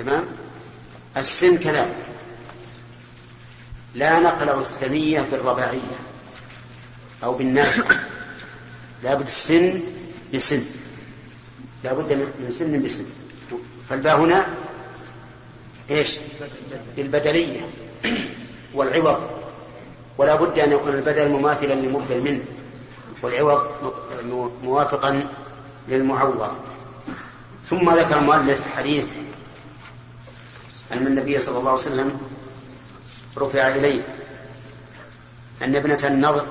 تمام؟ السن كذلك. لا نقلع الثنية بالرباعية أو بالنافع لابد السن بسن لابد من سن بسن فالباء هنا إيش؟ للبدلية والعوض. ولا بد أن يكون البدل مماثلا للمبدل منه والعوض موافقا للمعوض. ثم ذكر المؤلف حديث أن النبي صلى الله عليه وسلم رفع إليه أن ابنة النضر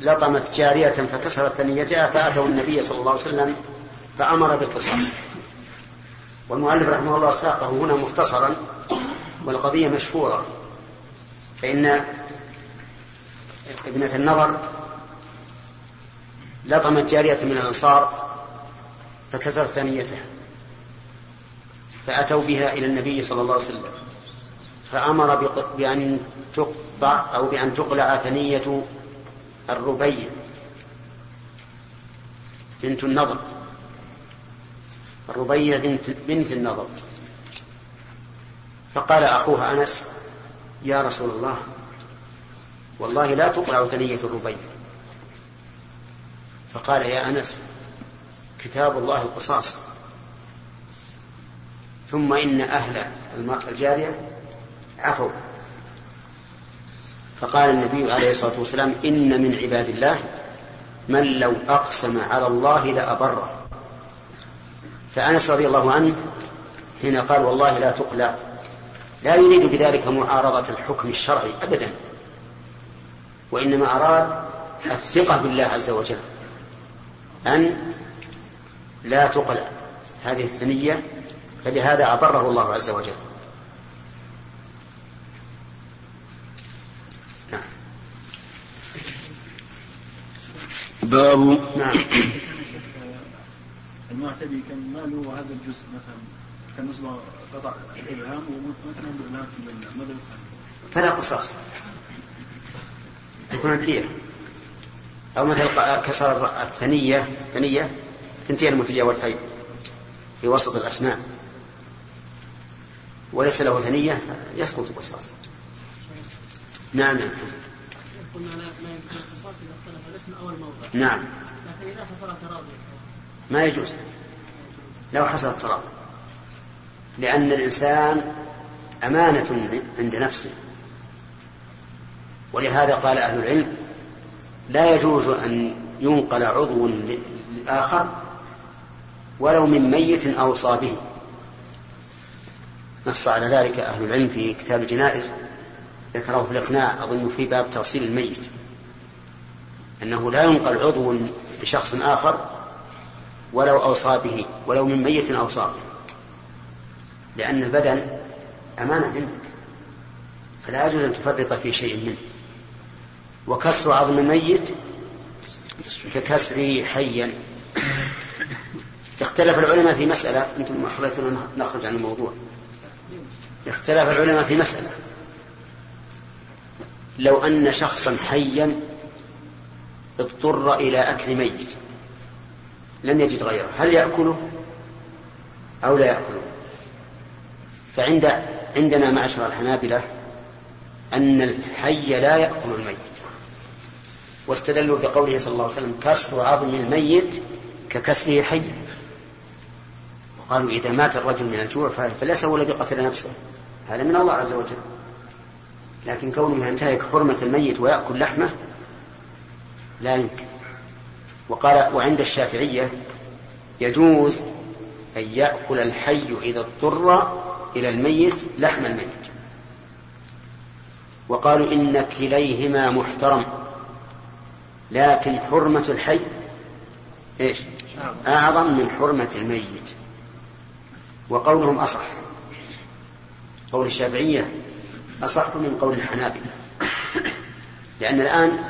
لطمت جارية فكسرت ثنيتها فأتوا النبي صلى الله عليه وسلم فأمر بالقصاص. والمؤلف رحمه الله ساقه هنا مختصرا والقضية مشهورة. فإن ابنة النظر لطمت جارية من الأنصار فكسرت ثنيتها. فأتوا بها إلى النبي صلى الله عليه وسلم. فأمر بأن تقطع أو بأن تقلع ثنية الربيع بنت النضر. الربيع بنت, بنت النضر. فقال أخوها أنس يا رسول الله والله لا تقلع ثنية الربيع. فقال يا أنس كتاب الله القصاص. ثم إن أهل الجارية عفوا. فقال النبي عليه الصلاة والسلام إن من عباد الله من لو أقسم على الله لأبره. فأنس رضي الله عنه حين قال والله لا تقلع لا يريد بذلك معارضة الحكم الشرعي أبدا. وإنما أراد الثقة بالله عز وجل. أن لا تقلع هذه الثنية فلهذا أبره الله عز وجل. نعم. باب نعم. المعتدي كان ماله هذا الجزء مثلا؟ كان نصب قطع الإبهام ومثلا بالإبهام في ماذا فلا قصاص. تكون الدية أو مثل كسر الثنية ثنية ثنتين المتجاورتين في وسط الأسنان. وليس له ثنية يسقط القصاص. نعم. نعم قلنا لا يمكن القصاص إذا اختلف الاسم أو الموضع نعم. لكن إذا حصل تراضي. ما يجوز. لو حصل التراضي. لأن الإنسان أمانة عند نفسه. ولهذا قال أهل العلم لا يجوز أن ينقل عضو للآخر ولو من ميت أوصى به. نص على ذلك أهل العلم في كتاب الجنائز ذكره في الإقناع أظن في باب تغسيل الميت. أنه لا ينقل عضو لشخص آخر ولو أوصى به ولو من ميت أوصى به. لأن البدن أمانة عندك فلا يجوز أن تفرط في شيء منه. وكسر عظم الميت ككسره حيا. اختلف العلماء في مسألة أنتم خليتونا نخرج عن الموضوع. اختلف العلماء في مسألة. لو أن شخصا حيا اضطر إلى أكل ميت لم يجد غيره هل يأكله أو لا يأكله؟ فعند عندنا معشر الحنابلة أن الحي لا يأكل الميت واستدلوا بقوله صلى الله عليه وسلم كسر عظم الميت ككسره حي. وقالوا إذا مات الرجل من الجوع فليس هو الذي قتل نفسه. هذا من الله عز وجل. لكن كونه ينتهك حرمة الميت ويأكل لحمة لا يمكن. وقال وعند الشافعية يجوز أن يأكل الحي إذا اضطر إلى الميت لحم الميت. وقالوا إن كليهما محترم. لكن حرمة الحي إيش؟ أعظم من حرمة الميت. وقولهم أصح. قول الشافعية أصح من قول الحنابلة. لأن الآن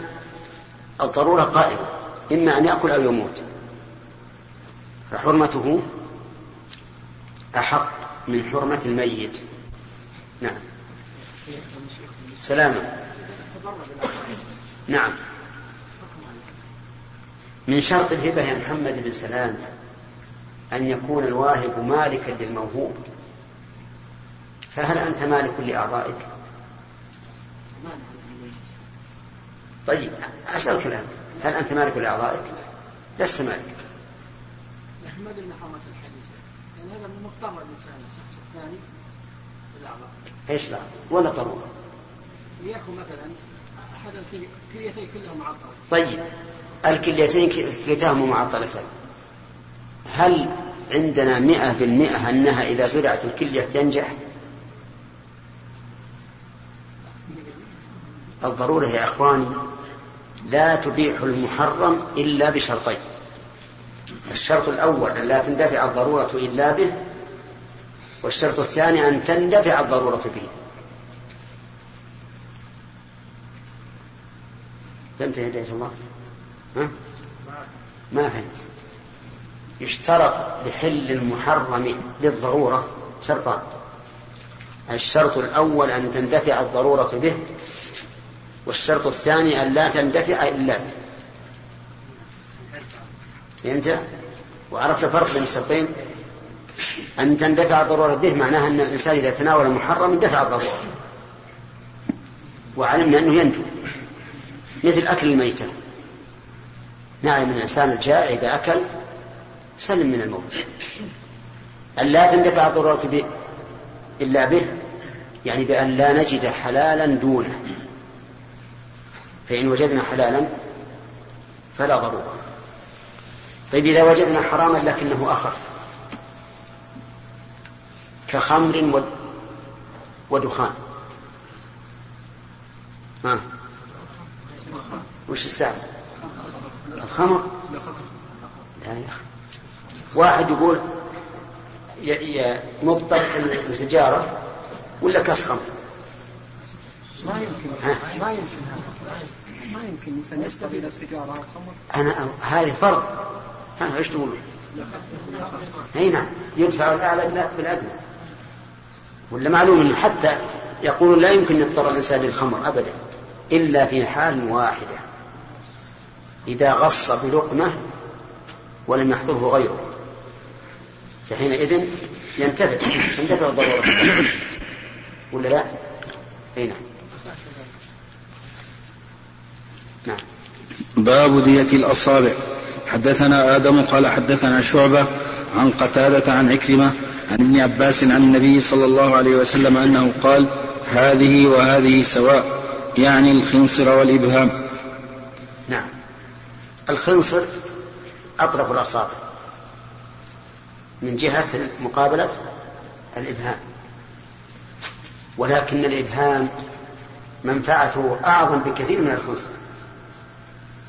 الضرورة قائمة إما أن يأكل أو يموت. فحرمته أحق من حرمة الميت. نعم. سلامة. نعم. من شرط الهبة يا محمد بن سلام أن يكون الواهب مالكا للموهوب. فهل أنت مالك لأعضائك؟ طيب أسألك الآن هل أنت مالك لأعضائك؟ لست مالك. لكن ما دلنا حرمة الحديث. يعني هذا مضطر الإنسان الشخص الثاني بالأعضاء إيش لا؟ ولا ضرورة. ليكن مثلا أحد الكليتين كلهم معطلة طيب الكليتين كليتاهما معطلتان. هل عندنا مئة بالمئة أنها إذا زرعت الكلية تنجح الضرورة يا إخواني لا تبيح المحرم إلا بشرطين الشرط الأول أن لا تندفع الضرورة إلا به والشرط الثاني أن تندفع الضرورة به فهمت يا هداية الله؟ ها؟ ما فهمت يشترط لحل المحرم للضرورة شرطان. الشرط الأول أن تندفع الضرورة به والشرط الثاني أن لا تندفع إلا به. فهمت؟ وعرفت الفرق بين الشرطين؟ أن تندفع الضرورة به معناها أن الإنسان إذا تناول المحرم اندفع الضرورة. وعلمنا أنه ينجو مثل أكل الميتة. نعلم الإنسان الجائع إذا أكل سلم من الموت. أن لا تندفع الضرورة إلا به يعني بأن لا نجد حلالا دونه. فإن وجدنا حلالا فلا ضرورة. طيب إذا وجدنا حراما لكنه أخف كخمر ودخان. ها؟ وش السبب الخمر؟ لا يا أخي. واحد يقول مضطر السجارة ولا كاس خمر ما يمكن؟ ما يمكن هذا. ما يمكن الإنسان يستوي إلى السيجاره أو الخمر. أنا هذه فرض. ها إيش تقولون؟ أي نعم. يدفع الأعلى بالأدنى. ولا معلوم إنه حتى يقول لا يمكن يضطر الإنسان للخمر ابدا إلا في حال واحدة. إذا غص بلقمة ولم يحضره غيره. فحينئذ ينتفع. ينتفع الضرورة. ولا لا؟ أي نعم. نعم. باب دية الأصابع. حدثنا آدم قال حدثنا شعبة عن قتادة عن عكرمة عن ابن عباس عن النبي صلى الله عليه وسلم أنه قال هذه وهذه سواء. يعني الخنصر والإبهام. نعم. الخنصر أطرف الأصابع. من جهة مقابلة الإبهام. ولكن الإبهام منفعته أعظم بكثير من الخنصر.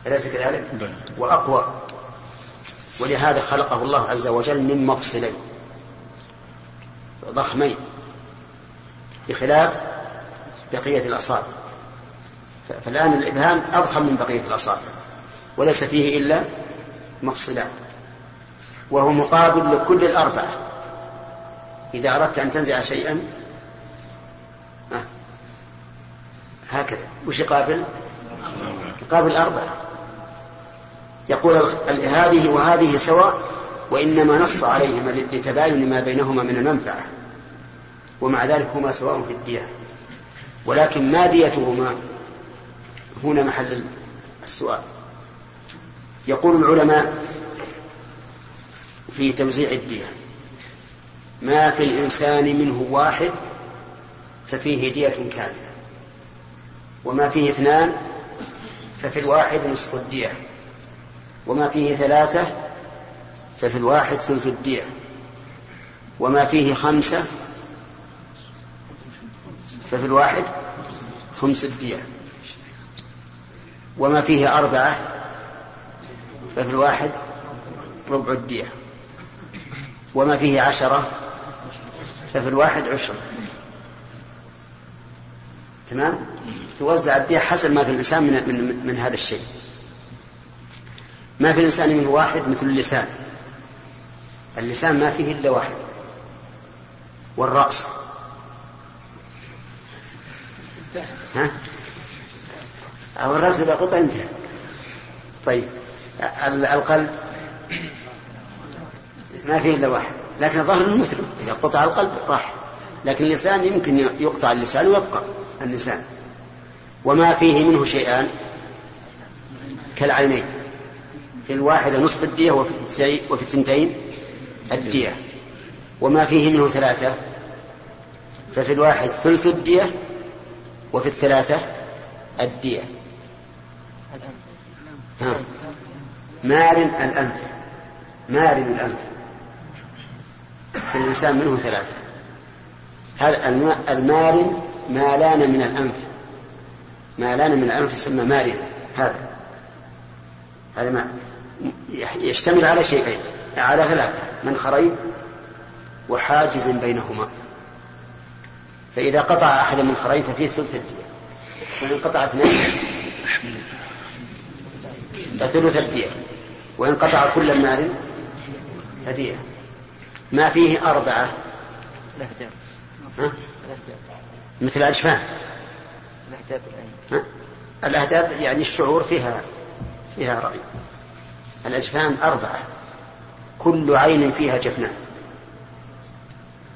أليس كذلك؟ وأقوى. ولهذا خلقه الله عز وجل من مفصلين. ضخمين. بخلاف بقية الأصابع. فالآن الإبهام أضخم من بقية الأصابع. وليس فيه إلا مفصلان. وهو مقابل لكل الأربعة. إذا أردت أن تنزع شيئا هكذا. وش يقابل؟ يقابل أربعة. يقول هذه وهذه سواء وإنما نص عليهما لتباين ما بينهما من المنفعة. ومع ذلك هما سواء في الدية. ولكن ما ديتهما؟ هنا محل السؤال. يقول العلماء في توزيع الدية. ما في الإنسان منه واحد ففيه دية كاملة. وما فيه اثنان ففي الواحد نصف الدية. وما فيه ثلاثة ففي الواحد ثلث الدية. وما فيه خمسة ففي الواحد خمس الدية. وما فيه أربعة ففي الواحد ربع الدية. وما فيه عشرة ففي الواحد عشر. تمام؟ توزع الدية حسب ما في الإنسان من, من, من هذا الشيء. ما في الإنسان منه واحد مثل اللسان. اللسان ما فيه إلا واحد. والرأس. ها؟ أو الرأس إذا قطع انتهى. طيب. ال- القلب. ما فيه إلا واحد. لكن ظهر مثله. إذا قطع القلب راح. لكن اللسان يمكن يقطع اللسان ويبقى اللسان وما فيه منه شيئان كالعينين. في الواحدة نصف الدية وفي الثنتين الدية. وما فيه منه ثلاثة. ففي الواحد ثلث الدية وفي الثلاثة الدية. ها. مار الأنف. مار الأنف. في الإنسان منه ثلاثة. هذا المار مالان من الأنف. مالان من الأنف يسمى مارد هذا. هذا ما يشتمل على شيئين. على ثلاثة. منخرين وحاجز بينهما. فإذا قطع أحد المنخرين ففيه ثلث الدية. وإن قطع اثنين فثلث الدية. وإن قطع كل المال فدية. ما فيه أربعة. ها؟ مثل الأجفان. الأهداب يعني الشعور فيها فيها رأي. الأجفان أربعة. كل عين فيها جفنان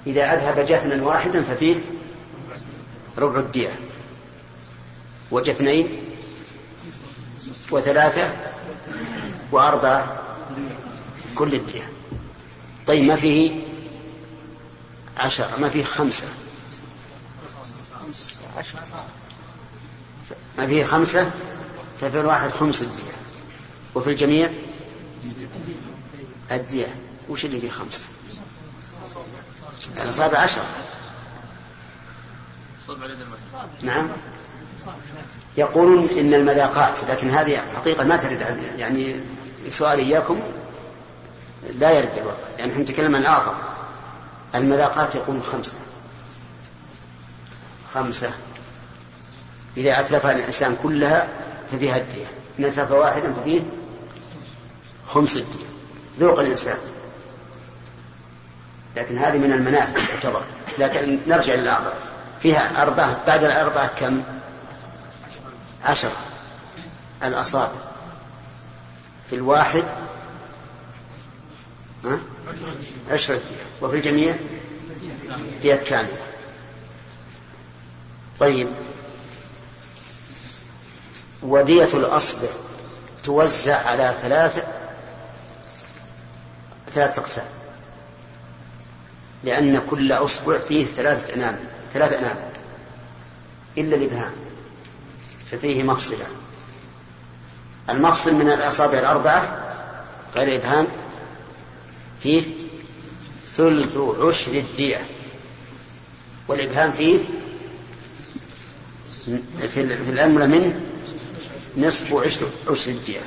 إذا أذهب جفنا واحدا ففيه ربع الدية. وجفنين وثلاثة وأربعة كل الدية. طيب ما فيه عشرة ما فيه خمسة. ما فيه خمسة؟ ففي الواحد خمس الدية. وفي الجميع؟ الدية. وش اللي فيه خمسة؟ الأصابع عشرة نعم. يقولون إن المذاقات لكن هذه حقيقة ما ترد يعني سؤال إياكم. لا يرد الوقت يعني إحنا نتكلم عن الآخر. المذاقات يقولون خمسة. خمسة. إذا أتلفها الإنسان كلها ففيها الدية. إن أتلف واحدا ففيه خمس الدية. ذوق الإنسان. لكن هذه من المنافع تعتبر. لكن نرجع للأعضاء فيها أربعة. بعد الأربعة كم؟ عشر الأصابع. في الواحد ها؟ عشرة دية وفي الجميع دية كاملة. طيب. ودية الأصبع توزع على ثلاثة ثلاثة أقسام. لأن كل أصبع فيه ثلاثة أنام ثلاثة أنام. إلا الإبهام. ففيه مفصلة. المفصل من الأصابع الأربعة غير الإبهام. فيه ثلث عشر الدية. والإبهام فيه في الأنملة منه نصف عشر عشر الدية.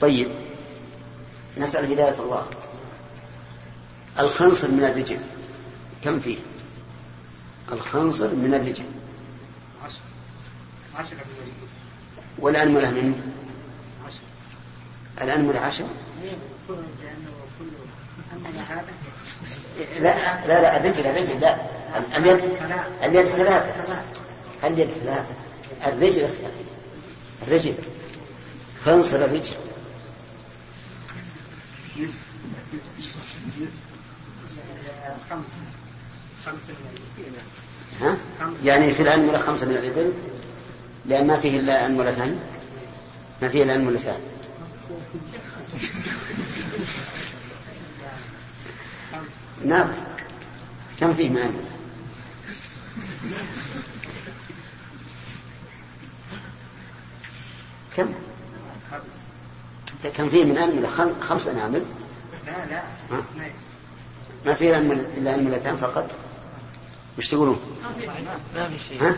طيب نسأل هداية الله. الخنصر من الرجل. كم فيه؟ الخنصر من الرجل. والأنملة منه الأنملة عشر؟ لا لا لا الرجل الرجل لا. اليد اليد ثلاثة. اليد ثلاثة. الرجل الرجل. خنصر الرجل. ها؟ يعني في الأنملة خمسة من الإبل لأن ما فيه إلا أنملتان ما فيه إلا أنملتان نعم كم فيه من كم كم فيه من أنملة خمس أنامل لا لا ما فيه إلا أنملتان فقط وش تقولون؟ ما في شيء ها؟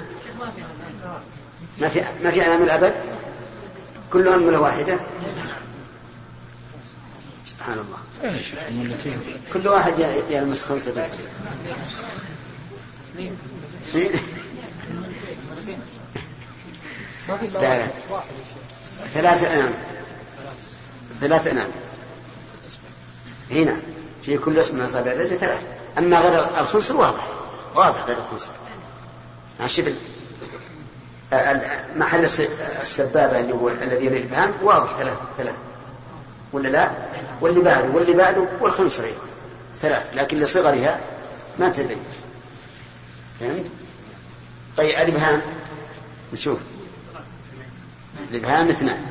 ما في ما في أنامل أبد؟ كلها أنملة واحدة؟ سبحان الله. كل واحد يلمس خمسة لا لا ثلاثة أنام. ثلاثة أنام. هنا في كل اسم من أصابع الرجل ثلاثة. أما غير الخنصر واضح. واضح غير الخنصر. شبل محل السبابة اللي هو الذي الإبهام واضح. ثلاث ثلاث ولا لا؟ واللي بعده واللي بعده والخنصر أيضا. ثلاث لكن لصغرها ما تبين فهمت؟ طيب الإبهام نشوف. الإبهام اثنان.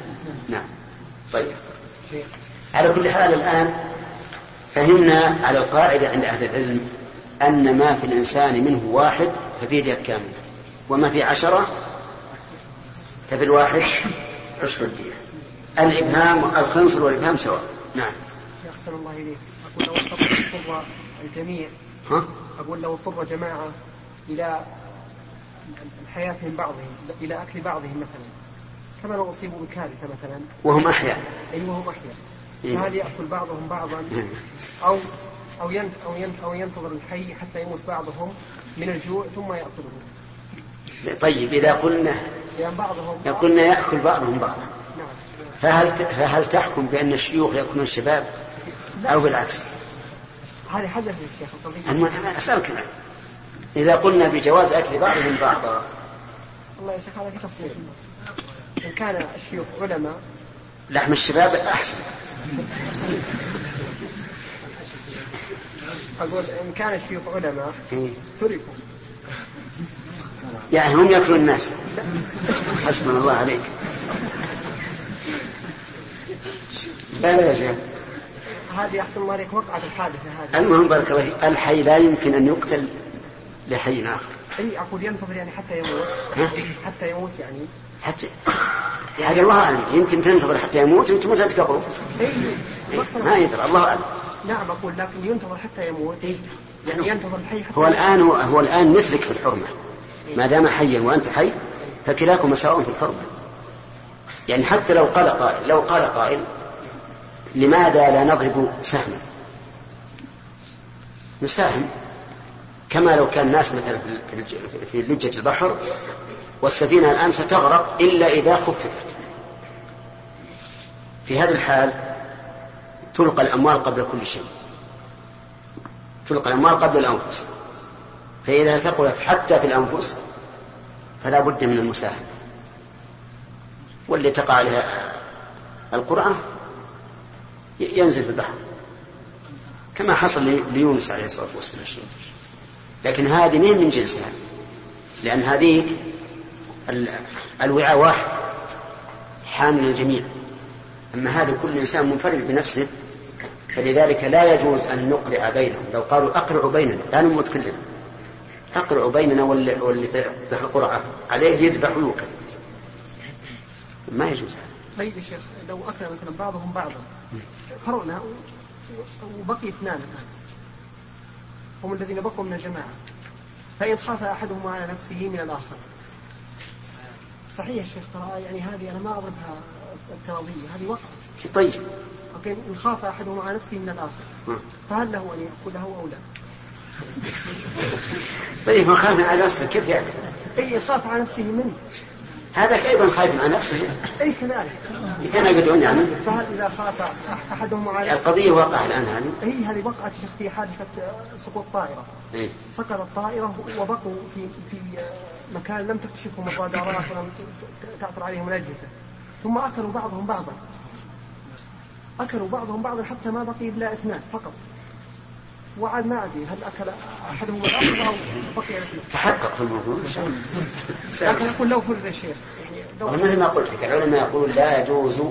نعم. طيب. على كل حال الآن فهمنا على القاعدة عند أهل العلم أن ما في الإنسان منه واحد ففيه دية كاملة وما في عشرة ففي الواحد عشر الدية الإبهام الخنصر والإبهام سواء. نعم. أحسن الله إليك. أقول لو اضطر الجميع. ها؟ أقول لو اضطر جماعة إلى الحياة من بعضهم إلى أكل بعضهم مثلا. كما لو أصيبوا بكارثة مثلا. وهم أحياء. أي وهم أحياء. إيه. فهل يأكل بعضهم بعضا؟ نعم. أو أو ينت أو ينت أو ينتظر الحي حتى يموت بعضهم من الجوع ثم يأكله. طيب إذا قلنا لأن بعضهم قلنا يأكل بعضهم بعضا. فهل فهل تحكم بأن الشيوخ يأكلون الشباب أو بالعكس؟ هذه حدث يا شيخ القضية أنا أسألك الآن. إذا قلنا بجواز أكل بعضهم بعضا. والله يا شيخ هذا تفصيل. إن كان الشيوخ علماء. لحم الشباب أحسن. أقول إن كان الشيوخ علماء إيه. تركوا. يعني هم يأكلون الناس. حسبنا الله عليك. لا لا يا شيخ. هذه أحسن الله عليك وقعت الحادثة هذه. المهم بارك الله فيك. الحي لا يمكن أن يقتل لحي آخر. أي أقول ينتظر يعني حتى يموت؟ حتى يموت يعني. حتى يعني الله أعلم. يمكن تنتظر حتى يموت وتموت أنت قبله إيه، ما يدري الله أعلم. نعم أقول لكن ينتظر حتى يموت. يعني ينتظر الحي حتى هو الآن هو, هو الآن مثلك في الحرمة. ما دام حيا وأنت حي فكلاكما سواء في الحرمة. يعني حتى لو قال قائل لو قال قائل لماذا لا نضرب سهما؟ نساهم. كما لو كان الناس مثلا في لجة البحر والسفينة الآن ستغرق إلا إذا خففت. في هذه الحال تلقى الأموال قبل كل شيء. تلقى الأموال قبل الأنفس. فإذا ثقلت حتى في الأنفس فلا بد من المساهمة. واللي تقع عليها القرعة ينزل في البحر. كما حصل لي- ليونس عليه الصلاة والسلام. لكن هذه مين من جنسها؟ لأن هذيك ال- الوعاء واحد حامل الجميع أما هذا كل إنسان منفرد بنفسه فلذلك لا يجوز أن نقرع بينهم. لو قالوا أقرعوا بيننا لا نموت كلنا. أقرعوا بيننا واللي, تدخل القرعة عليه يذبح ويوكل. ما يجوز هذا. طيب يا شيخ لو أكل مثلا بعضهم بعضا. و- وبقي اثنان الآن. هم الذين بقوا من الجماعة. فإن خاف أحدهما على نفسه من الآخر. صحيح يا شيخ ترى يعني هذه أنا ما أضربها افتراضية هذه وقعت طيب. لكن إن خاف أحدهما على نفسه من الآخر ها. فهل له أن يأكله أو لا؟ طيب ما خاف على نفسه كيف يعني؟ أي خاف على نفسه منه. هذاك أيضا خايف على نفسه. أي كذلك. كان يقعدون يعني فهل إذا خاف أحدهما على نفسه القضية واقعة الآن هذه. أي هذه وقعت في حادثة سقوط طائرة. إيه؟ سقطت الطائرة وبقوا في في مكان لم تكتشفهم الرادارات ولم تعثر عليهم الأجهزة. ثم أكلوا بعضهم بعضا. أكلوا بعضهم بعضا حتى ما بقي إلا اثنان فقط. وعاد ما أدري هل أكل أحدهم الآخر أو بقي تحقق في الموضوع إن شاء الله. لكن أقول لو فرض يا شيخ يعني مثل ما قلت لك العلماء يقولون لا يجوز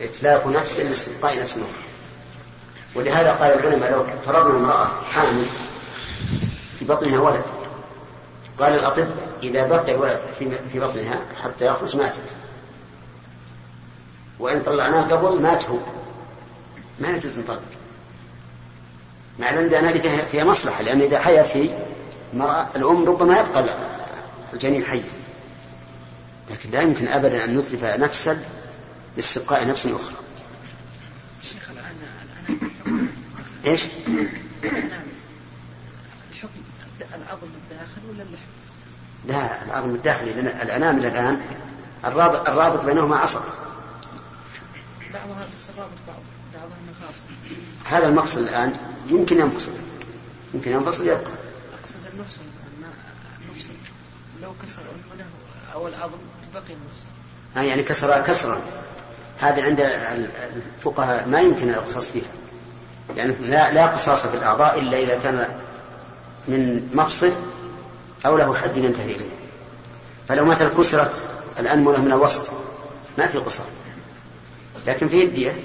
إتلاف نفس لاستبقاء نفس أخرى ولهذا قال العلماء لو فرضنا امرأة حامل في بطنها ولد قال الأطباء إذا بقي الولد في بطنها حتى يخرج ماتت. وإن طلعناه قبل مات هو. ما يجوز نطلق مع العلم بأن هذه فيها, مصلحة لأن إذا حيت هي المرأة الأم ربما يبقى الجنين حيا لكن لا يمكن أبدا أن نتلف نفسا لاستبقاء نفس أخرى شيخ الآن الآن إيش؟ الحكم العظم الداخل ولا اللحم؟ لا العظم الداخلي لأن الأنامل الآن الرابط, الرابط بينهما عصب بعضها بس الرابط بعض هذا المفصل الآن يمكن ينفصل يمكن ينفصل يبقى. أقصد المفصل الآن المفصل لو كسر عنقه أو العظم بقي المفصل آه يعني كسر كسرا. هذه عند الفقهاء ما يمكن القصاص فيها. يعني لا لا قصاص في الأعضاء إلا إذا كان من مفصل أو له حد ينتهي إليه. فلو مثلا كسرت الأنملة من الوسط ما في قصار لكن في الدية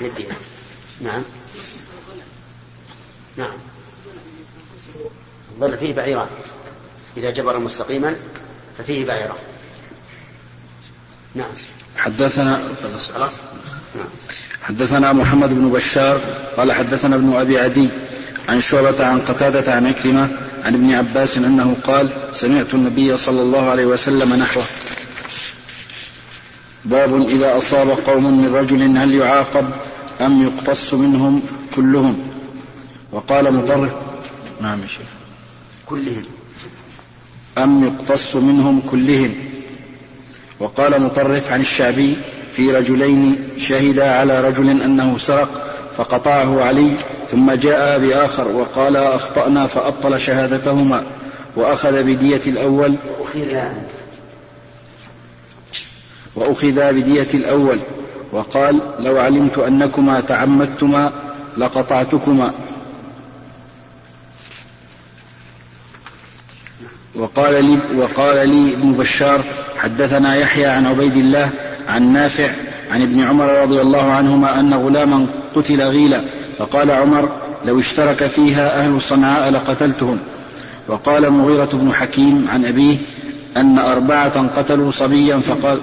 الدية نعم. نعم. ظل فيه بعيران. إذا جبر مستقيما ففيه بعيران. نعم. حدثنا خلاص. نعم. حدثنا محمد بن بشار قال حدثنا ابن أبي عدي عن شعبة عن قتادة عن عكرمة عن ابن عباس أنه قال سمعت النبي صلى الله عليه وسلم نحوه. باب إذا أصاب قوم من رجل هل يعاقب أم يقتص منهم كلهم؟ وقال مطرف نعم يا شيخ. كلهم. أم يقتص منهم كلهم؟ وقال مطرف عن الشعبي في رجلين شهدا على رجل أنه سرق فقطعه علي ثم جاء بآخر وقال أخطأنا فأبطل شهادتهما وأخذ بدية الأول. وأخذ بدية الأول وقال لو علمت أنكما تعمدتما لقطعتكما. وقال لي وقال لي ابن بشار حدثنا يحيى عن عبيد الله عن نافع عن ابن عمر رضي الله عنهما أن غلاما قتل غيلا فقال عمر لو اشترك فيها أهل صنعاء لقتلتهم. وقال مغيرة بن حكيم عن أبيه أن أربعة قتلوا صبيا فقال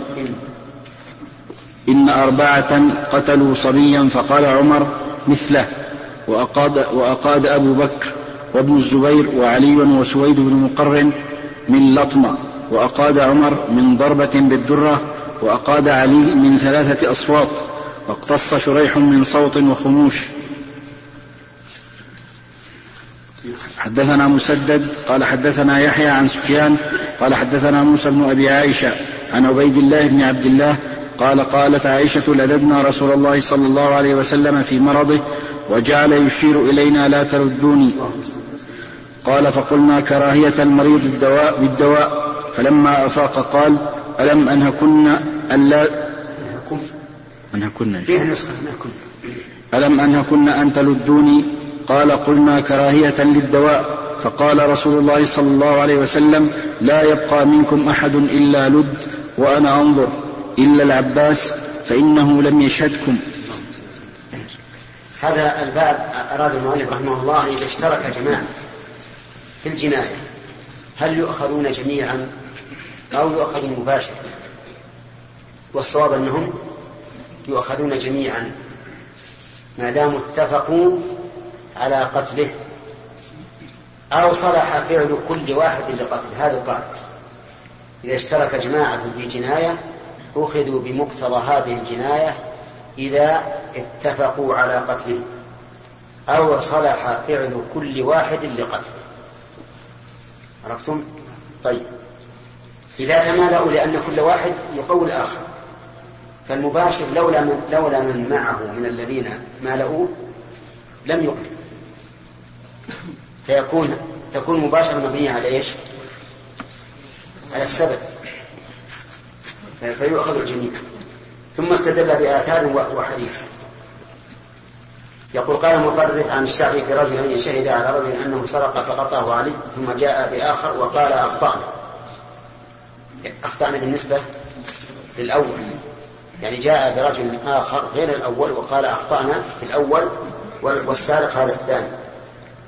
إن أربعة قتلوا صبيا فقال عمر مثله وأقاد, وأقاد أبو بكر وابن الزبير وعلي وسويد بن مقرن من لطمة وأقاد عمر من ضربة بالدرة وأقاد علي من ثلاثة أصوات واقتص شريح من صوت وخموش. حدثنا مسدد قال حدثنا يحيى عن سفيان قال حدثنا موسى بن أبي عائشة عن عبيد الله بن عبد الله قال قالت عائشة لددنا رسول الله صلى الله عليه وسلم في مرضه وجعل يشير إلينا لا تردوني. قال فقلنا كراهية المريض الدواء بالدواء فلما أفاق قال ألا أنهكن فيها نسخة ألم أنهكن أن تلدوني؟ قال قلنا كراهية للدواء. فقال رسول الله صلى الله عليه وسلم لا يبقى منكم أحد إلا لد وأنا أنظر. إلا العباس فإنه لم يشهدكم. هذا الباب أراد المؤلف رحمه الله إذا اشترك جماعة في الجناية هل يؤخذون جميعا أو يؤخذون مباشرة؟ والصواب أنهم يؤخذون جميعا. ما داموا اتفقوا على قتله أو صلح فعل كل واحد لقتله. هذا القاعدة. إذا اشترك جماعة في جناية أخذوا بمقتضى هذه الجناية إذا اتفقوا على قتله أو صلح فعل كل واحد لقتله. عرفتم؟ طيب. إذا تمالأوا لأن كل واحد يقوي الآخر فالمباشر لولا من لولا من معه من الذين مالؤوه لم يقتل. فيكون تكون مباشرة مبنية على إيش؟ على السبب. فيؤخذ الجميع. ثم استدل بآثار وحديث. يقول قال مطرف عن الشعبي في رجل شهد على رجل أنه سرق فقطعه علي ثم جاء بآخر وقال أخطأنا. أخطأنا بالنسبة للأول. يعني جاء برجل آخر غير الأول وقال أخطأنا في الأول والسارق هذا الثاني.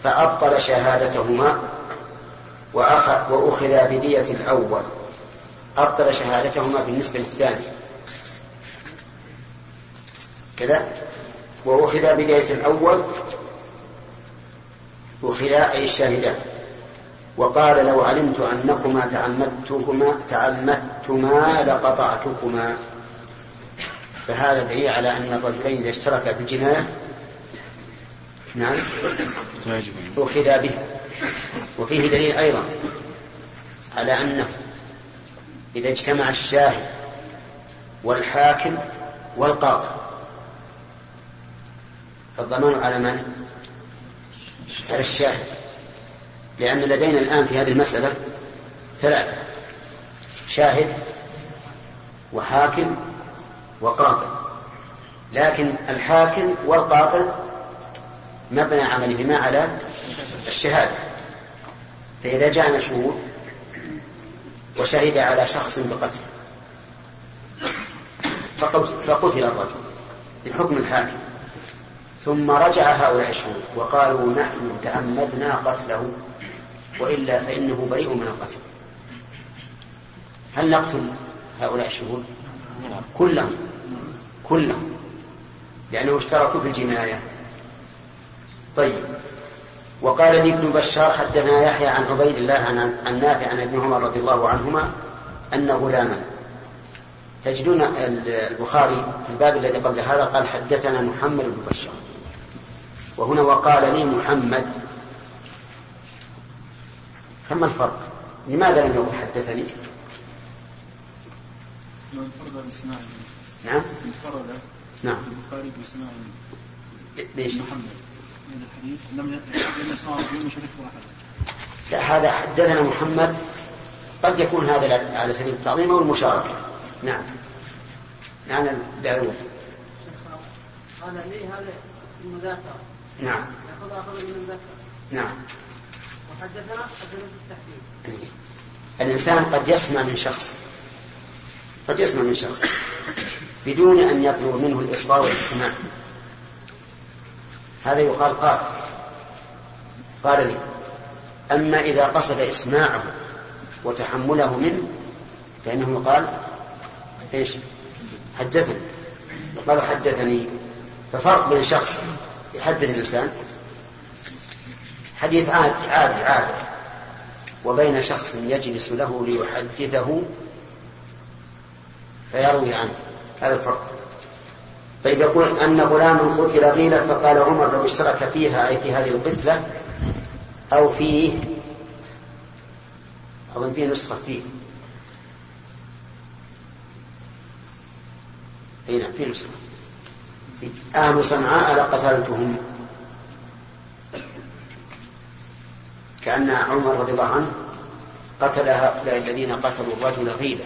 فأبطل شهادتهما وأخذ بدية الأول. أبطل شهادتهما بالنسبة للثاني. كذا؟ وأخذ بداية الأول أخذا أي الشاهدان وقال لو علمت أنكما تعمدتكما تعمدتما لقطعتكما. فهذا دليل على أن الرجلين إذا اشتركا في الجناية نعم. أخذا به. وفيه دليل أيضا على أنه إذا اجتمع الشاهد والحاكم والقاضي فالضمان على من؟ على الشاهد. لأن لدينا الآن في هذه المسألة ثلاثة شاهد وحاكم وقاضي. لكن الحاكم والقاضي مبنى عملهما على الشهادة. فإذا جاءنا شهود وشهد على شخص بقتل فقتل الرجل بحكم الحاكم. ثم رجع هؤلاء الشهود وقالوا نحن تأمدنا قتله وإلا فإنه بريء من القتل. هل نقتل هؤلاء الشهود؟ كلهم. كلهم. لأنه اشتركوا في الجناية. طيب. وقال لي ابن بشار حدثنا يحيى عن عبيد الله عن, نافع عن ابن عمر رضي الله عنهما أن غلاما. تجدون البخاري في الباب الذي قبل هذا قال حدثنا محمد بن بشار. وهنا وقال لي محمد. فما الفرق؟ لماذا لم يقل حدثني؟ من فرد بإسماعيل نعم. من فرد نعم. البخاري بإسماعيل ليش؟ محمد. هذا الحديث لم يسمع رجل لا هذا حدثنا محمد. قد يكون هذا على سبيل التعظيم أو المشاركة. نعم. نعم داوود قال لي هذا المذاكرة. نعم. يأخذ أخذ من المذاكرة. نعم. وحدثنا حدثنا بالتحديد الإنسان قد يسمع من شخص. قد يسمع من شخص. بدون أن يطلب منه الإصغاء والاستماع هذا يقال قال. قال لي أما إذا قصد إسماعه وتحمله منه فإنه يقال إيش؟ حدثني. يقال حدثني. ففرق بين شخص يحدث الإنسان حديث عادي عادي عادي وبين شخص يجلس له ليحدثه فيروي عنه. هذا الفرق. طيب يقول أن غلاما قتل غيلة فقال عمر لو اشترك فيها أي في هذه القتلة أو فيه أظن فيه نسخة فيه. أي نعم فيه نسخة. أهل صنعاء لقتلتهم كأن عمر رضي الله عنه قتل هؤلاء الذين قتلوا الرجل غيلة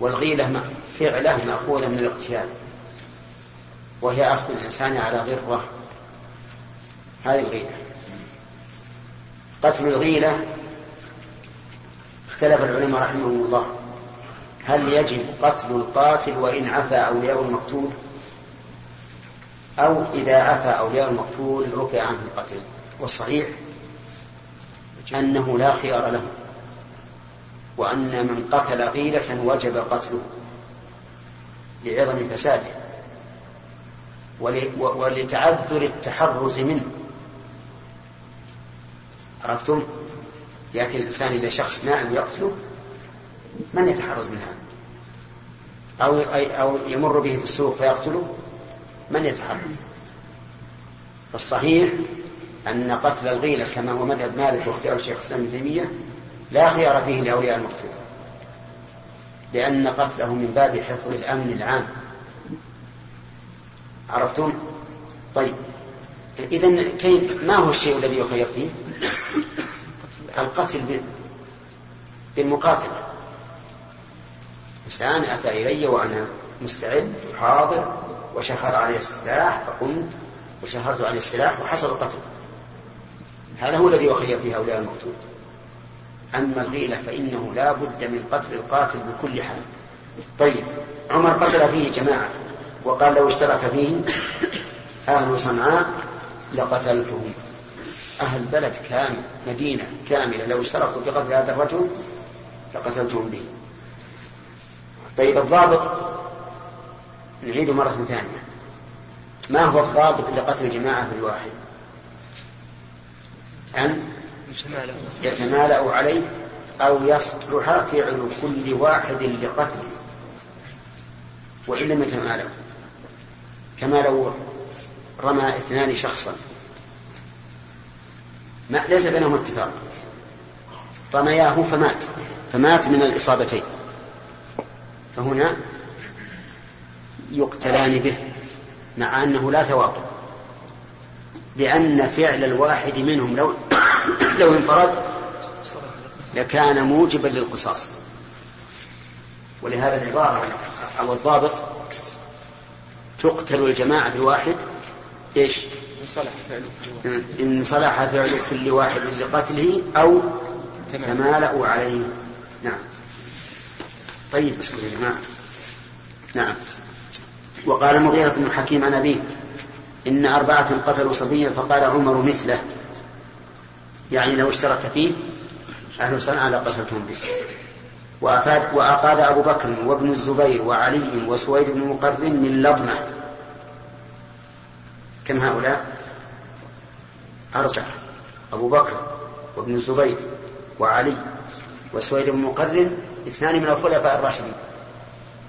والغيلة فعله مأخوذة من الاغتيال وهي أخذ الإنسان على غرة هذه الغيلة. قتل الغيلة اختلف العلماء رحمهم الله. هل يجب قتل القاتل وإن عفى أولياء المقتول؟ أو إذا عفى أولياء المقتول رفع عنه القتل. والصحيح أنه لا خيار له وأن من قتل غيلة وجب قتله. لعظم فساده ولتعذر التحرز منه. عرفتم؟ يأتي الإنسان إلى شخص نائم يقتله من يتحرز من هذا أو, أو يمر به في السوق فيقتله من يتحرز؟ فالصحيح أن قتل الغيلة كما هو مذهب مالك واختيار الشيخ الإسلام ابن تيمية لا خيار فيه لأولياء المقتول. لأن قتله من باب حفظ الأمن العام. عرفتم؟ طيب. إذا كيف ما هو الشيء الذي يخير فيه؟ القتل بالمقاتلة. إنسان أتى إلي وأنا مستعد وحاضر وشهر عليه السلاح فقمت وشهرت عليه السلاح وحصل القتل. هذا هو الذي يخير فيه هؤلاء المقتول. أما الغيلة فإنه لا بد من قتل القاتل بكل حال. طيب عمر قتل فيه جماعة وقال لو اشترك فيه أهل صنعاء لقتلتهم. أهل بلد كامل مدينة كاملة لو اشتركوا في قتل هذا الرجل لقتلتهم به. طيب الضابط نعيد مرة ثانية. ما هو الضابط لقتل جماعة في الواحد أن يتمالأ. عليه أو يصلح فعل كل واحد لقتله وإن لم يتمالأ. كما لو رمى اثنان شخصا. ما ليس بينهم اتفاق. رمياه فمات. فمات من الإصابتين. فهنا يقتلان به مع أنه لا تواطؤ. لأن فعل الواحد منهم لو لو انفرد لكان موجبا للقصاص. ولهذا العبارة أو الضابط تقتل الجماعة الواحد إيش؟ إن صلح فعل كل واحد. لقتله أو تمالأوا عليه. نعم. طيب بسم الله يا جماعة نعم. وقال المغيرة بن حكيم عن أبيه إن أربعة قتلوا صبيا فقال عمر مثله. يعني لو اشترك فيه أهل صنعاء لقتلتهم به. وأفاد وأقاد أبو بكر وابن الزبير وعلي وسويد بن مقرن من لطمة كم هؤلاء؟ أربعة. أبو بكر وابن الزبير وعلي وسويد بن مقرن اثنان من الخلفاء الراشدين.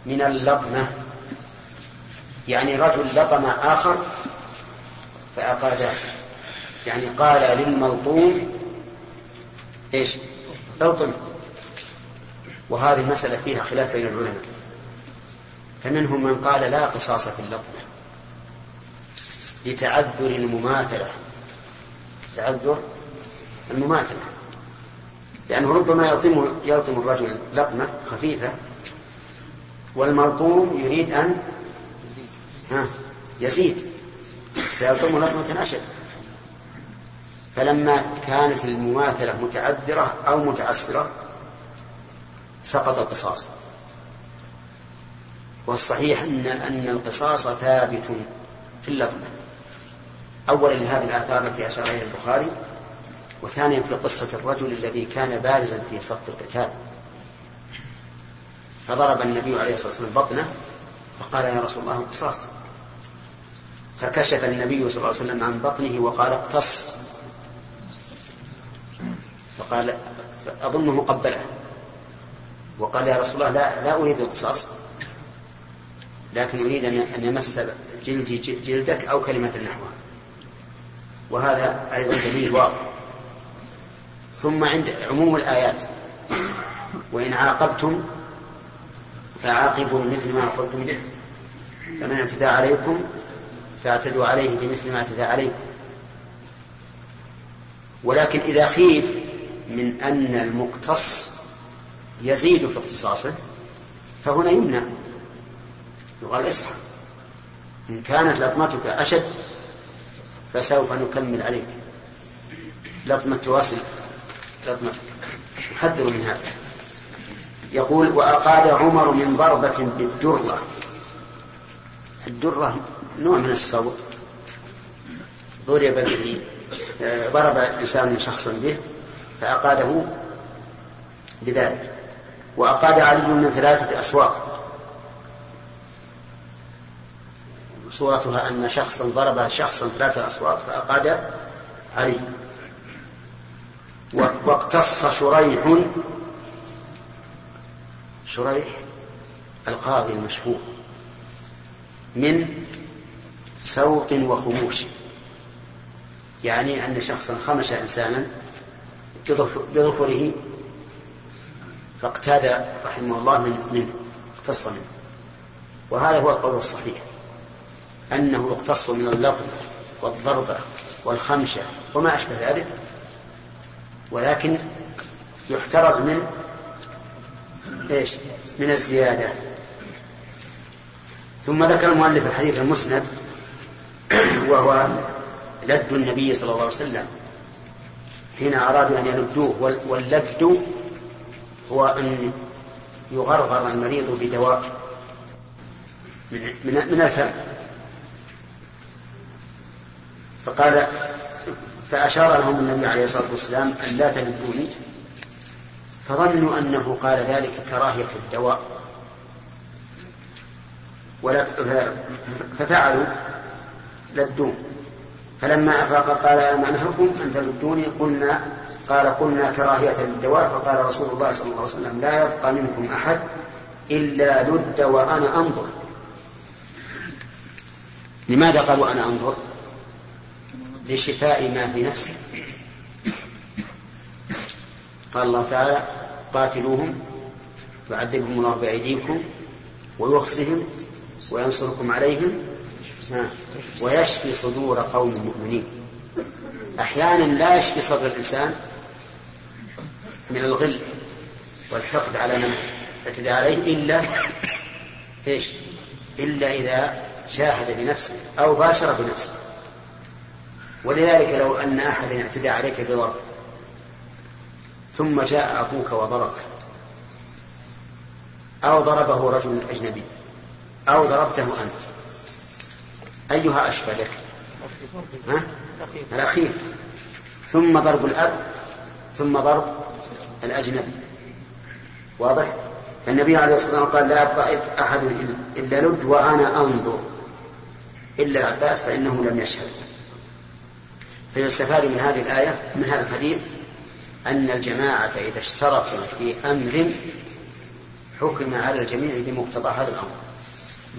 من اللطمة يعني رجل لطم آخر فأقاده يعني قال للملطوم إيش؟ الطم وهذه مسألة فيها خلاف بين العلماء. فمنهم من قال لا قصاص في اللطمة. لتعذر المماثلة. تعذر المماثلة. لأنه ربما يلطم يلطم الرجل لطمة خفيفة والملطوم يريد أن ها يزيد. فيلطم لطمة أشد. فلما كانت المماثلة متعذرة أو متعسرة سقط القصاص. والصحيح أن أن القصاص ثابت في اللطمة أولا لهذه الآثار التي أشار إليها البخاري وثانيا في قصة الرجل الذي كان بارزا في صف القتال. فضرب النبي عليه الصلاة والسلام بطنه فقال يا رسول الله القصاص. فكشف النبي صلى الله عليه وسلم عن بطنه وقال اقتص. فقال أظنه قبله وقال يا رسول الله لا لا أريد القصاص لكن أريد أن يمس جلدي جلدك أو كلمة نحوها وهذا أيضا دليل واضح. ثم عند عموم الآيات وإن عاقبتم فعاقبوا بمثل ما عاقبتم به. فمن اعتدى عليكم فاعتدوا عليه بمثل ما اعتدى عليكم. ولكن إذا خيف من أن المقتص يزيد في اقتصاصه فهنا يمنع. يقال اصحى إن كانت لطمتك أشد فسوف نكمل عليك. لطمة تواصل. لطمتك نحذر من هذا. يقول وأقاد عمر من ضربة بالدرة. الدرة نوع من الصوت. ضرب به ضرب إنسان شخصا به. فأقاده بذلك. وأقاد علي من ثلاثة أصوات صورتها أن شخصا ضرب شخصا ثلاثة أصوات فأقاد علي. واقتص شريح شريح القاضي المشهور من سوق وخموش. يعني أن شخصا خمش إنسانا بظفره فاقتاد رحمه الله من منه اقتص منه. وهذا هو القول الصحيح. أنه يقتص من اللطم والضربة والخمشة وما أشبه ذلك. ولكن يحترز من إيش؟ من الزيادة. ثم ذكر المؤلف الحديث المسند وهو لد النبي صلى الله عليه وسلم. حين أرادوا أن يلدوه واللد هو أن يغرغر المريض بدواء من من الفم. فقال فأشار لهم النبي عليه الصلاة والسلام أن لا تلدوني فظنوا أنه قال ذلك كراهية الدواء. ففعلوا لدوه. فلما أفاق قال ألم أنهكم أن تلدوني قلنا قال قلنا كراهية للدواء فقال رسول الله صلى الله عليه وسلم لا يبقى منكم أحد إلا لد وأنا أنظر. لماذا قالوا أنا أنظر؟ لشفاء ما في نفسه قال الله تعالى قاتلوهم يعذبهم الله بأيديكم ويخزهم وينصركم عليهم ويشفي صدور قوم مؤمنين. أحيانا لا يشفي صدر الإنسان من الغل والحقد على من اعتدى عليه إلا إيش؟ إلا إذا شاهد بنفسه أو باشر بنفسه. ولذلك لو أن أحدا اعتدى عليك بضرب ثم جاء أبوك وضربك أو ضربه رجل أجنبي أو ضربته أنت أيها أشفى لك ها؟ الأخير. ثم ضرب الأب ثم ضرب الأجنبي. واضح؟ فالنبي عليه الصلاة والسلام قال لا يبقى أحد إلا لد وأنا أنظر. إلا العباس فإنه لم يشهد. فيستفاد من هذه الآية من هذا الحديث أن الجماعة إذا اشتركوا في أمر حكم على الجميع بمقتضى هذا الأمر.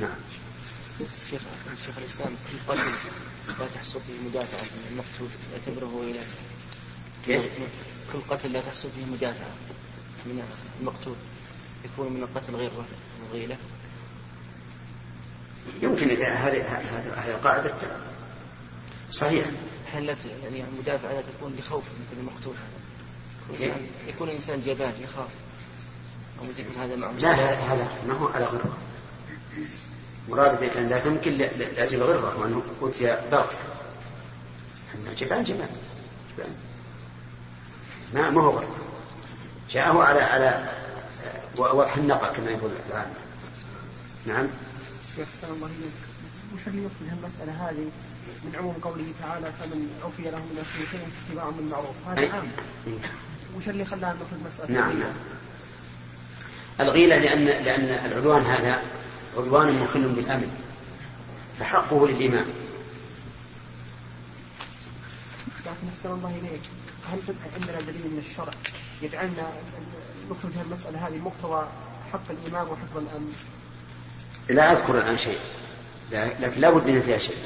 نعم. شيخ شيخ الإسلام في قتل لا تحصل فيه مدافعة من المقتول يعتبره إلى كيف؟ كل قتل لا تحصل فيه مدافعة من المقتول يكون من القتل غير الغيلة يمكن هذه هذه القاعدة صحيح هل يعني المدافعة لا تكون لخوف مثل المقتول؟ هذا يكون الإنسان جبان يخاف. أو مثل هذا مع لا هذا ما هو على غرة مراد بأن لا تمكن لأجل غرة وأنه أوتي بغتة جبان جبان جبان ما ما هو غرة. جاءه على على وضح النقى كما يقول العامة نعم. وش اللي يقصد المسألة هذه؟ من عموم قوله تعالى فمن عفي له من أخيه شيء اتباع بالمعروف هذا. عام. وش اللي خلانا ناخذ مسألة نعم؟ نعم. الغيلة لأن لأن العدوان هذا عدوان مخل بالأمن فحقه للإمام. لكن أحسن الله إليك هل عندنا دليل من الشرع يجعلنا نخرج المسألة هذه مقتضى حق الإمام وحفظ الأمن؟ لا أذكر الآن شيء لا- لكن لا بد أن فيها شيء.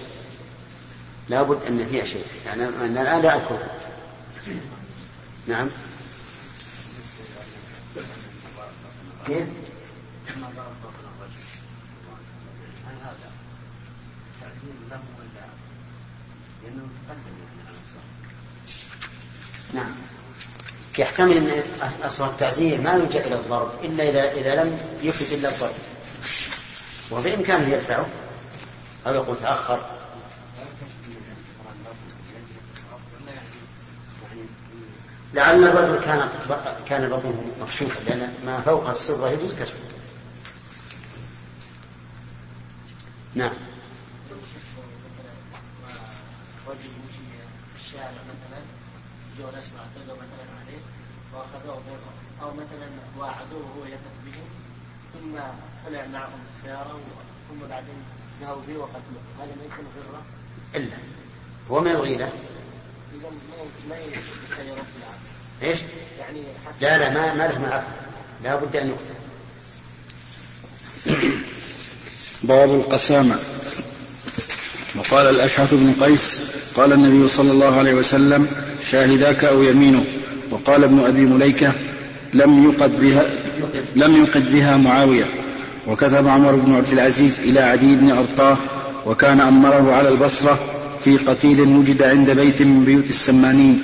لا بد أن فيها شيء يعني أنا الآن لا أذكر نعم. كيف؟ نعم. يحتمل أن أصل التعزير ما يلجأ إلى الضرب إلا إذا إذا لم يفد إلا الضرب. وبامكانه يدفعه أو يقول تأخر. لعل الرجل كان كان بطنه مكشوفا لأن ما فوق السره يجوز كشفه نعم. رجل يمشي في الشارع مثلا جو ناس اعتدوا مثلا عليه واخذوه غره أو مثلا واعدوه وهو يثق بهم ثم طلع معهم في السياره ثم بعدين ذهبوا به وقتلوه. هذا ما يكون غره إلا. هو من الغيله اذا ما- إيش؟ يعني حتى لا لا ما ما له معه لا بد أن يقتل. باب القسامة. وقال الأشعث بن قيس قال النبي صلى الله عليه وسلم شاهداك أو يمينه وقال ابن أبي مليكة لم يقد بها لم يقد بها معاوية. وكتب عمر بن عبد العزيز إلى عدي بن أرطاه وكان أمره على البصرة في قتيل وجد عند بيت من بيوت السمانين.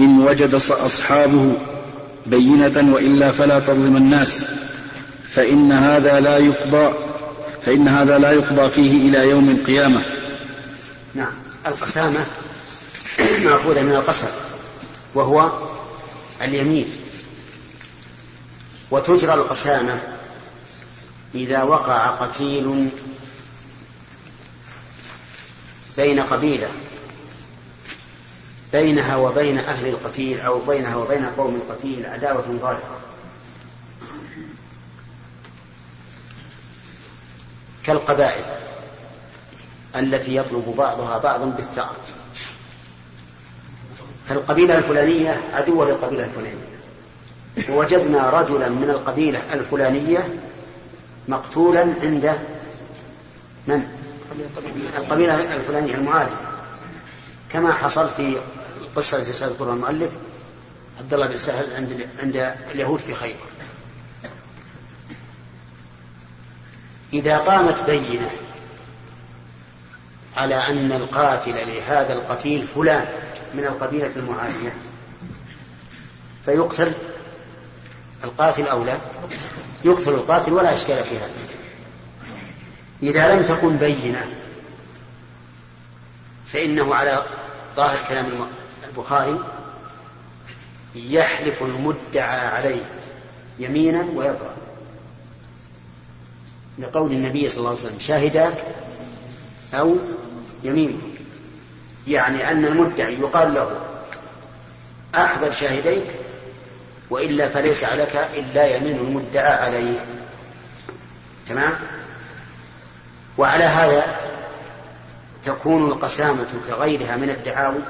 إن وجد أصحابه بينة وإلا فلا تظلم الناس فإن هذا لا يقضى فإن هذا لا يقضى فيه إلى يوم القيامة. نعم. القسامة مأخوذة من القسم وهو اليمين. وتجرى القسامة إذا وقع قتيل بين قبيلة بينها وبين أهل القتيل أو بينها وبين قوم القتيل عداوة ظاهرة. كالقبائل. التي يطلب بعضها بعضا بالثأر فالقبيلة الفلانية عدوة للقبيلة الفلانية. ووجدنا رجلا من القبيلة الفلانية مقتولا عند من؟ القبيلة الفلانية المعادية كما حصل في القصة التي سيذكرها المؤلف عبد الله بن سهل عند عند اليهود في خيبر. إذا قامت بينة على أن القاتل لهذا القتيل فلان من القبيلة المعادية. فيقتل القاتل أو لا؟ يقتل القاتل ولا إشكال في هذا. إذا لم تكن بينة فإنه على ظاهر كلام البخاري يحلف المدعى عليه يمينا ويبرأ لقول النبي صلى الله عليه وسلم شاهداك أو يمينك يعني أن المدعي يقال له أحضر شاهديك وإلا فليس عليك إلا يمين المدعى عليه. تمام؟ وعلى هذا تكون القسامة كغيرها من الدعاوي.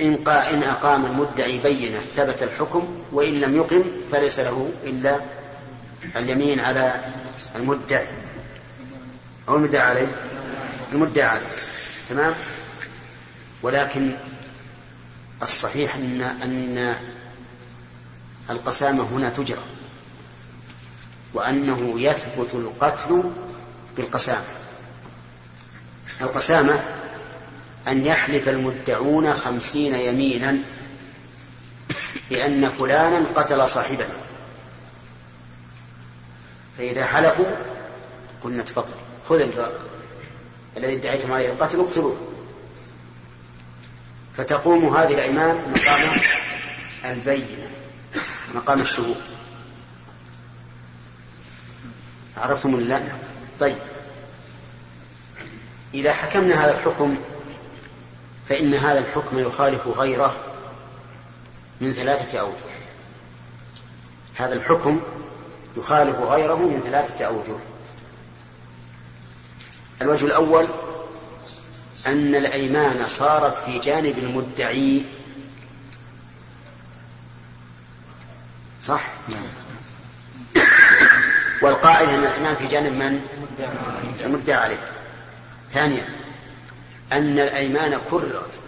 إن, إن أقام المدعي بينة ثبت الحكم وإن لم يقم فليس له إلا اليمين على المدعي. أو المدعى عليه؟ المدعى عليه. تمام؟ ولكن الصحيح أن أن القسامة هنا تجرى وأنه يثبت القتل بالقسامة. القسامة أن يحلف المدعون خمسين يمينا بأن فلانا قتل صاحبه. فإذا حلفوا قلنا تفضل خذ الذي ادعيتم عليه القتل اقتلوه. فتقوم هذه الأيمان مقام البينة مقام الشهود. عرفتم ولا لا؟ طيب. إذا حكمنا هذا الحكم فإن هذا الحكم يخالف غيره من ثلاثة أوجه. هذا الحكم يخالف غيره من ثلاثة أوجه. الوجه الأول أن الأيمان صارت في جانب المدعي صح؟ نعم والقاعدة أن الأيمان في جانب من؟ المدعى عليه ثانيا أن الأيمان كررت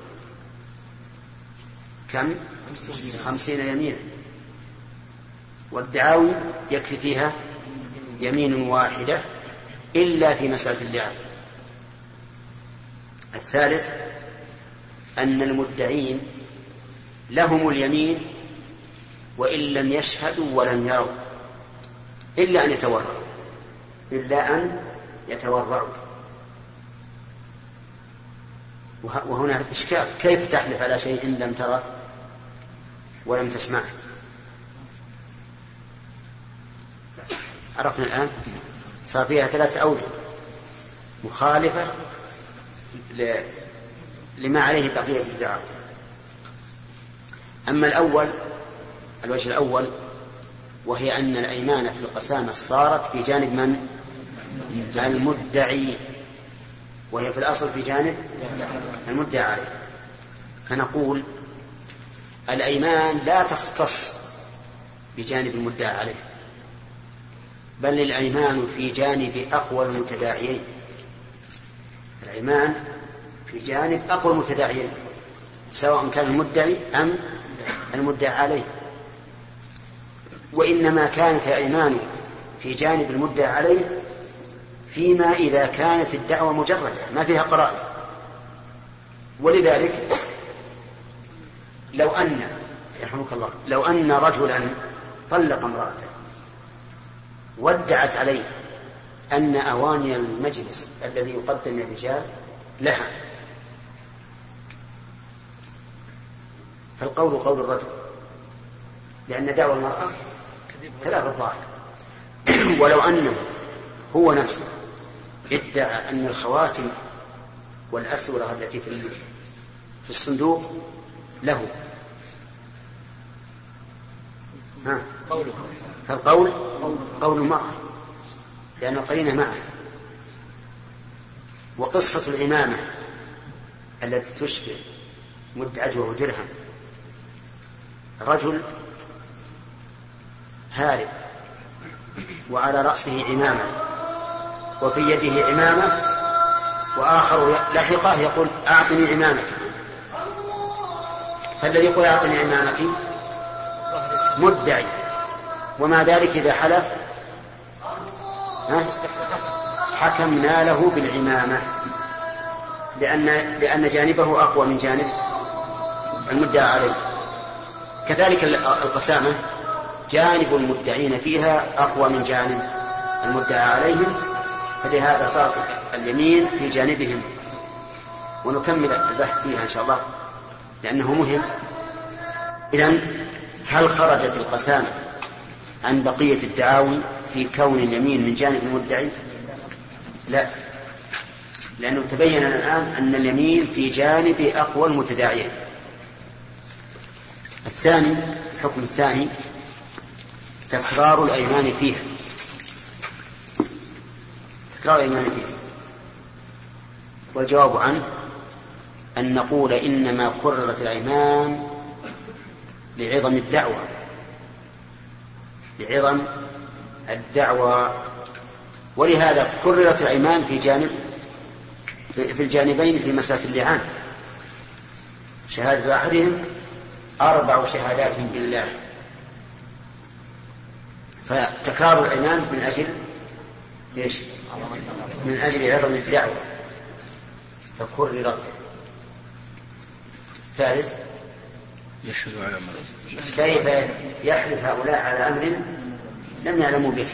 كم؟ خمسين يمينا والدعاوي يكفي فيها يمين واحدة إلا في مسألة اللعب. الثالث أن المدعين لهم اليمين وإن لم يشهدوا ولم يروا إلا أن يتورعوا إلا أن يتورعوا وهنا إشكال كيف تحلف على شيء لم ترى ولم تسمعه؟ عرفنا الآن؟ صار فيها ثلاثة أوجه. مخالفة ل... لما عليه بقية الدعاء. أما الأول الوجه الأول وهي أن الأيمان في القسامة صارت في جانب من؟ المدعي. وهي في الأصل في جانب؟ المدعى عليه. فنقول الأيمان لا تختص بجانب المدعى عليه. بل الأيمان في جانب أقوى المتداعيين. الأيمان في جانب أقوى المتداعيين سواء كان المدعي أم المدعى عليه. وإنما كانت الأيمان في جانب المدعى عليه فيما إذا كانت الدعوة مجردة ما فيها قرائن. ولذلك لو أن يرحمك الله لو أن رجلا طلق امرأته وادعت عليه أن أواني المجلس الذي يقدم للرجال لها. فالقول قول الرجل لأن دعوى المرأة كلام الظاهر. ولو أنه هو نفسه ادعى أن الخواتم والأسورة التي في في الصندوق له. ها؟ فالقول قول. المرأة لأن القرينة معه. وقصة العمامة التي تشبه مد عجوة ودرهم. رجل هارب وعلى رأسه عمامة وفي يده عمامة وآخر لحقة يقول أعطني عمامتي. فالذي يقول أعطني عمامتي؟ مدعي. ومع ذلك إذا حلف ها؟ حكمنا له بالعمامة لأن لأن جانبه أقوى من جانب المدعى عليه. كذلك القسامة جانب المدعين فيها أقوى من جانب المدعى عليهم فلهذا صارت اليمين في جانبهم. ونكمل البحث فيها إن شاء الله لأنه مهم. إذا هل خرجت القسامة عن بقية الدعاوي في كون اليمين من جانب المدعي؟ لا. لأنه تبين الآن أن اليمين في جانب أقوى المتداعيين. الثاني الحكم الثاني تكرار الأيمان فيها. تكرار الأيمان فيها. والجواب عنه أن نقول إنما كررت الأيمان لعظم الدعوة. لعظم الدعوة. ولهذا كررت الأيمان في جانب في الجانبين في مسألة اللعان. شهادة أحدهم أربع شهادات بالله فتكرار الأيمان من أجل إيش؟ من أجل عظم الدعوة. فكررت. ثالث يشهد على كيف يحلف هؤلاء على أمر لم يعلموا به؟